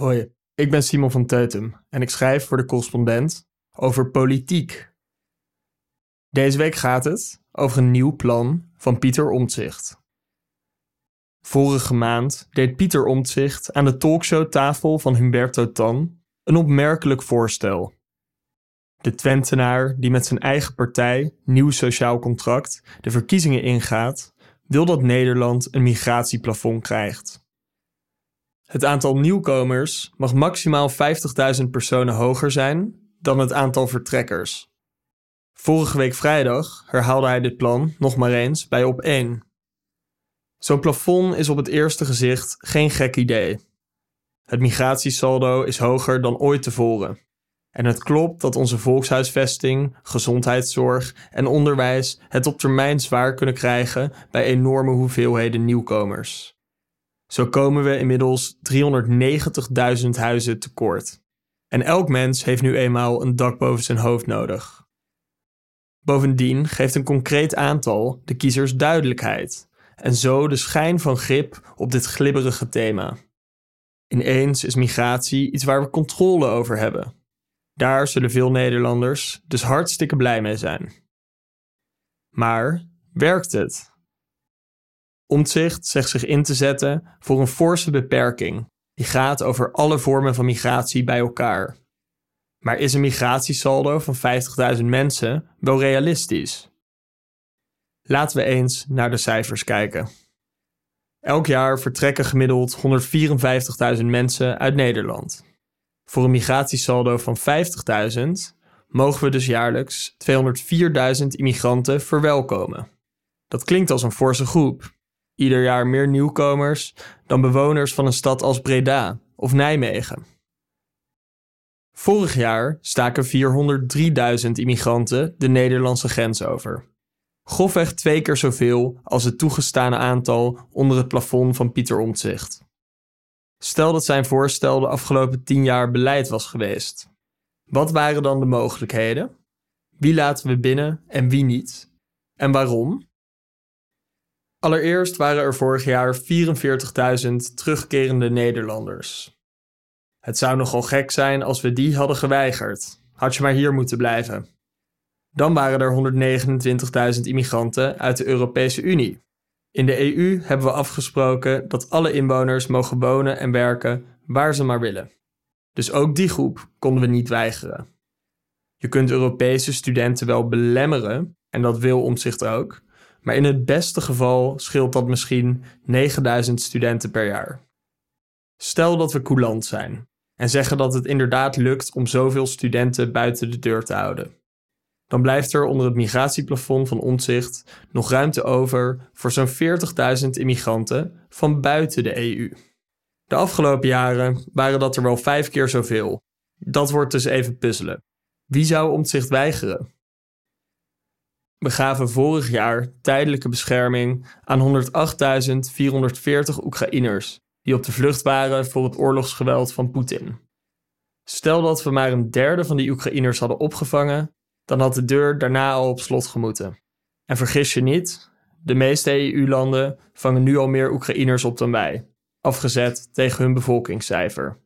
Hoi, ik ben Simon van Teutem en ik schrijf voor de correspondent over politiek. Deze week gaat het over een nieuw plan van Pieter Omtzigt. Vorige maand deed Pieter Omtzigt aan de talkshowtafel van Humberto Tan een opmerkelijk voorstel. De Twentenaar, die met zijn eigen partij, Nieuw Sociaal Contract, de verkiezingen ingaat, wil dat Nederland een migratieplafond krijgt. Het aantal nieuwkomers mag maximaal 50.000 personen hoger zijn dan het aantal vertrekkers. Vorige week vrijdag herhaalde hij dit plan nog maar eens bij op 1. Zo'n plafond is op het eerste gezicht geen gek idee. Het migratiesaldo is hoger dan ooit tevoren. En het klopt dat onze volkshuisvesting, gezondheidszorg en onderwijs het op termijn zwaar kunnen krijgen bij enorme hoeveelheden nieuwkomers. Zo komen we inmiddels 390.000 huizen tekort. En elk mens heeft nu eenmaal een dak boven zijn hoofd nodig. Bovendien geeft een concreet aantal de kiezers duidelijkheid en zo de schijn van grip op dit glibberige thema. Ineens is migratie iets waar we controle over hebben. Daar zullen veel Nederlanders dus hartstikke blij mee zijn. Maar werkt het? Omtzigt zegt zich in te zetten voor een forse beperking die gaat over alle vormen van migratie bij elkaar. Maar is een migratiesaldo van 50.000 mensen wel realistisch? Laten we eens naar de cijfers kijken. Elk jaar vertrekken gemiddeld 154.000 mensen uit Nederland. Voor een migratiesaldo van 50.000 mogen we dus jaarlijks 204.000 immigranten verwelkomen. Dat klinkt als een forse groep, ieder jaar meer nieuwkomers dan bewoners van een stad als Breda of Nijmegen. Vorig jaar staken 403.000 immigranten de Nederlandse grens over. Grofweg twee keer zoveel als het toegestane aantal onder het plafond van Pieter Omtzigt. Stel dat zijn voorstel de afgelopen tien jaar beleid was geweest. Wat waren dan de mogelijkheden? Wie laten we binnen en wie niet? En waarom? Allereerst waren er vorig jaar 44.000 terugkerende Nederlanders. Het zou nogal gek zijn als we die hadden geweigerd. Had je maar hier moeten blijven. Dan waren er 129.000 immigranten uit de Europese Unie. In de EU hebben we afgesproken dat alle inwoners mogen wonen en werken waar ze maar willen. Dus ook die groep konden we niet weigeren. Je kunt Europese studenten wel belemmeren, en dat wil omzicht ook, maar in het beste geval scheelt dat misschien 9000 studenten per jaar. Stel dat we coulant zijn en zeggen dat het inderdaad lukt om zoveel studenten buiten de deur te houden. Dan blijft er onder het migratieplafond van Ontzicht nog ruimte over voor zo'n 40.000 immigranten van buiten de EU. De afgelopen jaren waren dat er wel vijf keer zoveel. Dat wordt dus even puzzelen. Wie zou Omtzigt weigeren? We gaven vorig jaar tijdelijke bescherming aan 108.440 Oekraïners die op de vlucht waren voor het oorlogsgeweld van Poetin. Stel dat we maar een derde van die Oekraïners hadden opgevangen, dan had de deur daarna al op slot gemoeten. En vergis je niet, de meeste EU-landen vangen nu al meer Oekraïners op dan wij, afgezet tegen hun bevolkingscijfer.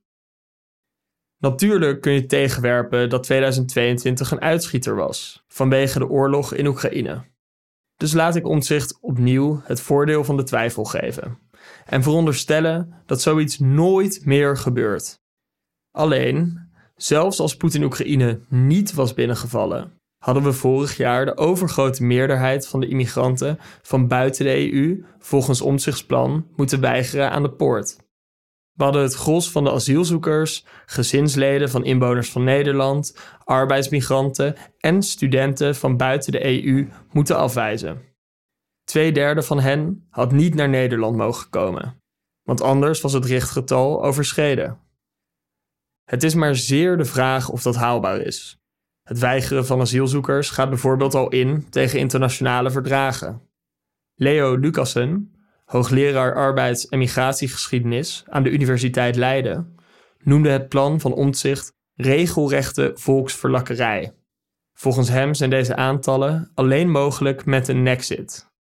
Natuurlijk kun je tegenwerpen dat 2022 een uitschieter was, vanwege de oorlog in Oekraïne. Dus laat ik omzicht opnieuw het voordeel van de twijfel geven en veronderstellen dat zoiets nooit meer gebeurt. Alleen, zelfs als Poetin Oekraïne niet was binnengevallen, hadden we vorig jaar de overgrote meerderheid van de immigranten van buiten de EU volgens omzichtsplan moeten weigeren aan de poort. We hadden het gros van de asielzoekers, gezinsleden van inwoners van Nederland, arbeidsmigranten en studenten van buiten de EU moeten afwijzen. Tweederde van hen had niet naar Nederland mogen komen, want anders was het richtgetal overschreden. Het is maar zeer de vraag of dat haalbaar is. Het weigeren van asielzoekers gaat bijvoorbeeld al in tegen internationale verdragen. Leo Lucassen, hoogleraar arbeids- en migratiegeschiedenis aan de Universiteit Leiden, noemde het plan van Omtzigt regelrechte volksverlakkerij. Volgens hem zijn deze aantallen alleen mogelijk met een nexit.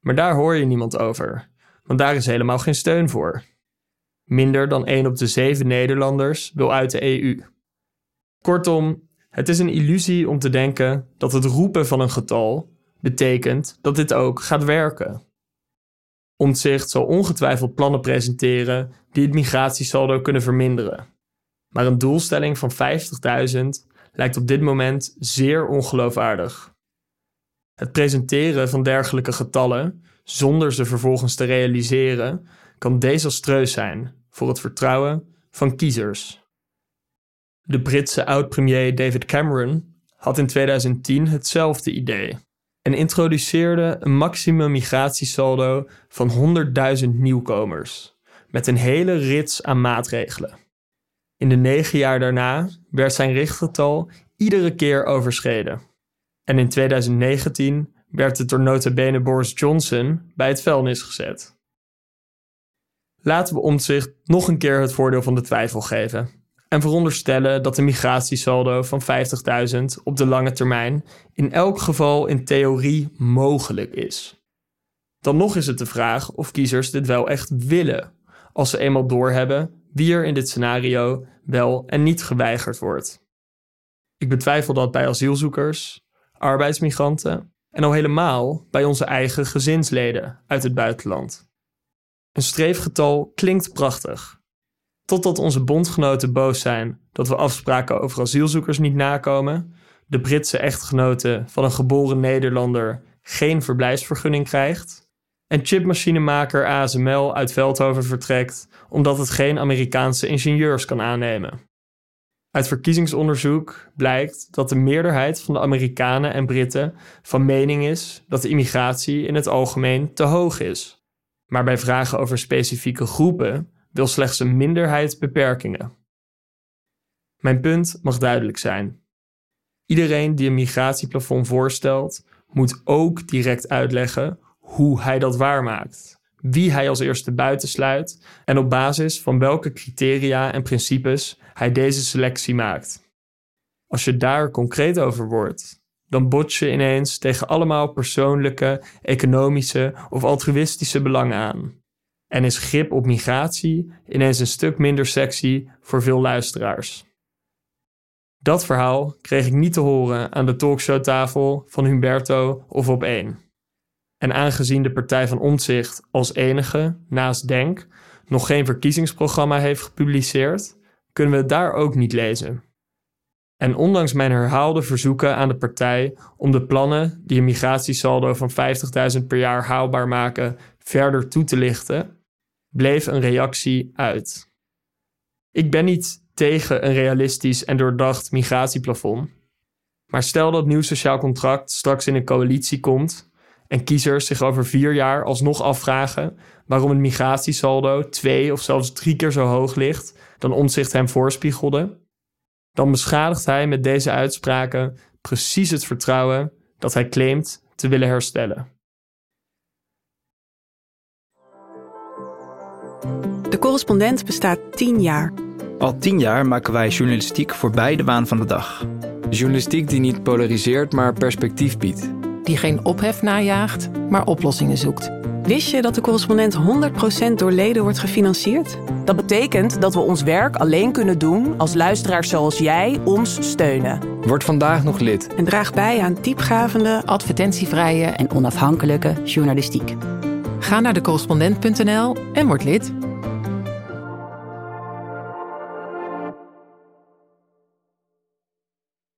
Maar daar hoor je niemand over, want daar is helemaal geen steun voor. Minder dan 1 op de 7 Nederlanders wil uit de EU. Kortom, het is een illusie om te denken dat het roepen van een getal betekent dat dit ook gaat werken. Omtzigt zal ongetwijfeld plannen presenteren die het migratiesaldo kunnen verminderen. Maar een doelstelling van 50.000 lijkt op dit moment zeer ongeloofwaardig. Het presenteren van dergelijke getallen zonder ze vervolgens te realiseren kan desastreus zijn voor het vertrouwen van kiezers. De Britse oud-premier David Cameron had in 2010 hetzelfde idee en introduceerde een maximum migratiesaldo van 100.000 nieuwkomers, met een hele rits aan maatregelen. In de negen jaar daarna werd zijn richtgetal iedere keer overschreden. En in 2019 werd het door notabene Boris Johnson bij het vuilnis gezet. Laten we omzicht nog een keer het voordeel van de twijfel geven en veronderstellen dat een migratiesaldo van 50.000 op de lange termijn in elk geval in theorie mogelijk is. Dan nog is het de vraag of kiezers dit wel echt willen, als ze eenmaal doorhebben wie er in dit scenario wel en niet geweigerd wordt. Ik betwijfel dat bij asielzoekers, arbeidsmigranten en al helemaal bij onze eigen gezinsleden uit het buitenland. Een streefgetal klinkt prachtig, Totdat onze bondgenoten boos zijn dat we afspraken over asielzoekers niet nakomen, de Britse echtgenote van een geboren Nederlander geen verblijfsvergunning krijgt en chipmachinemaker ASML uit Veldhoven vertrekt omdat het geen Amerikaanse ingenieurs kan aannemen. Uit verkiezingsonderzoek blijkt dat de meerderheid van de Amerikanen en Britten van mening is dat de immigratie in het algemeen te hoog is. Maar bij vragen over specifieke groepen wil slechts een minderheid beperkingen. Mijn punt mag duidelijk zijn. Iedereen die een migratieplafond voorstelt, moet ook direct uitleggen hoe hij dat waarmaakt, wie hij als eerste buitensluit en op basis van welke criteria en principes hij deze selectie maakt. Als je daar concreet over wordt, dan bots je ineens tegen allemaal persoonlijke, economische of altruïstische belangen aan en is grip op migratie ineens een stuk minder sexy voor veel luisteraars. Dat verhaal kreeg ik niet te horen aan de talkshowtafel van Humberto of op één. En aangezien de Partij van Omtzigt als enige, naast Denk, nog geen verkiezingsprogramma heeft gepubliceerd, kunnen we het daar ook niet lezen. En ondanks mijn herhaalde verzoeken aan de partij om de plannen die een migratiesaldo van 50.000 per jaar haalbaar maken verder toe te lichten, bleef een reactie uit. Ik ben niet tegen een realistisch en doordacht migratieplafond. Maar stel dat nieuw sociaal contract straks in een coalitie komt en kiezers zich over vier jaar alsnog afvragen waarom het migratiesaldo twee of zelfs drie keer zo hoog ligt dan Omtzigt hem voorspiegelde, dan beschadigt hij met deze uitspraken precies het vertrouwen dat hij claimt te willen herstellen. De correspondent bestaat tien jaar. Al tien jaar maken wij journalistiek voorbij de waan van de dag. Journalistiek die niet polariseert, maar perspectief biedt. Die geen ophef najaagt, maar oplossingen zoekt. Wist je dat de correspondent 100% door leden wordt gefinancierd? Dat betekent dat we ons werk alleen kunnen doen als luisteraars zoals jij ons steunen. Word vandaag nog lid. En draag bij aan diepgavende, advertentievrije en onafhankelijke journalistiek. Ga naar decorrespondent.nl en word lid.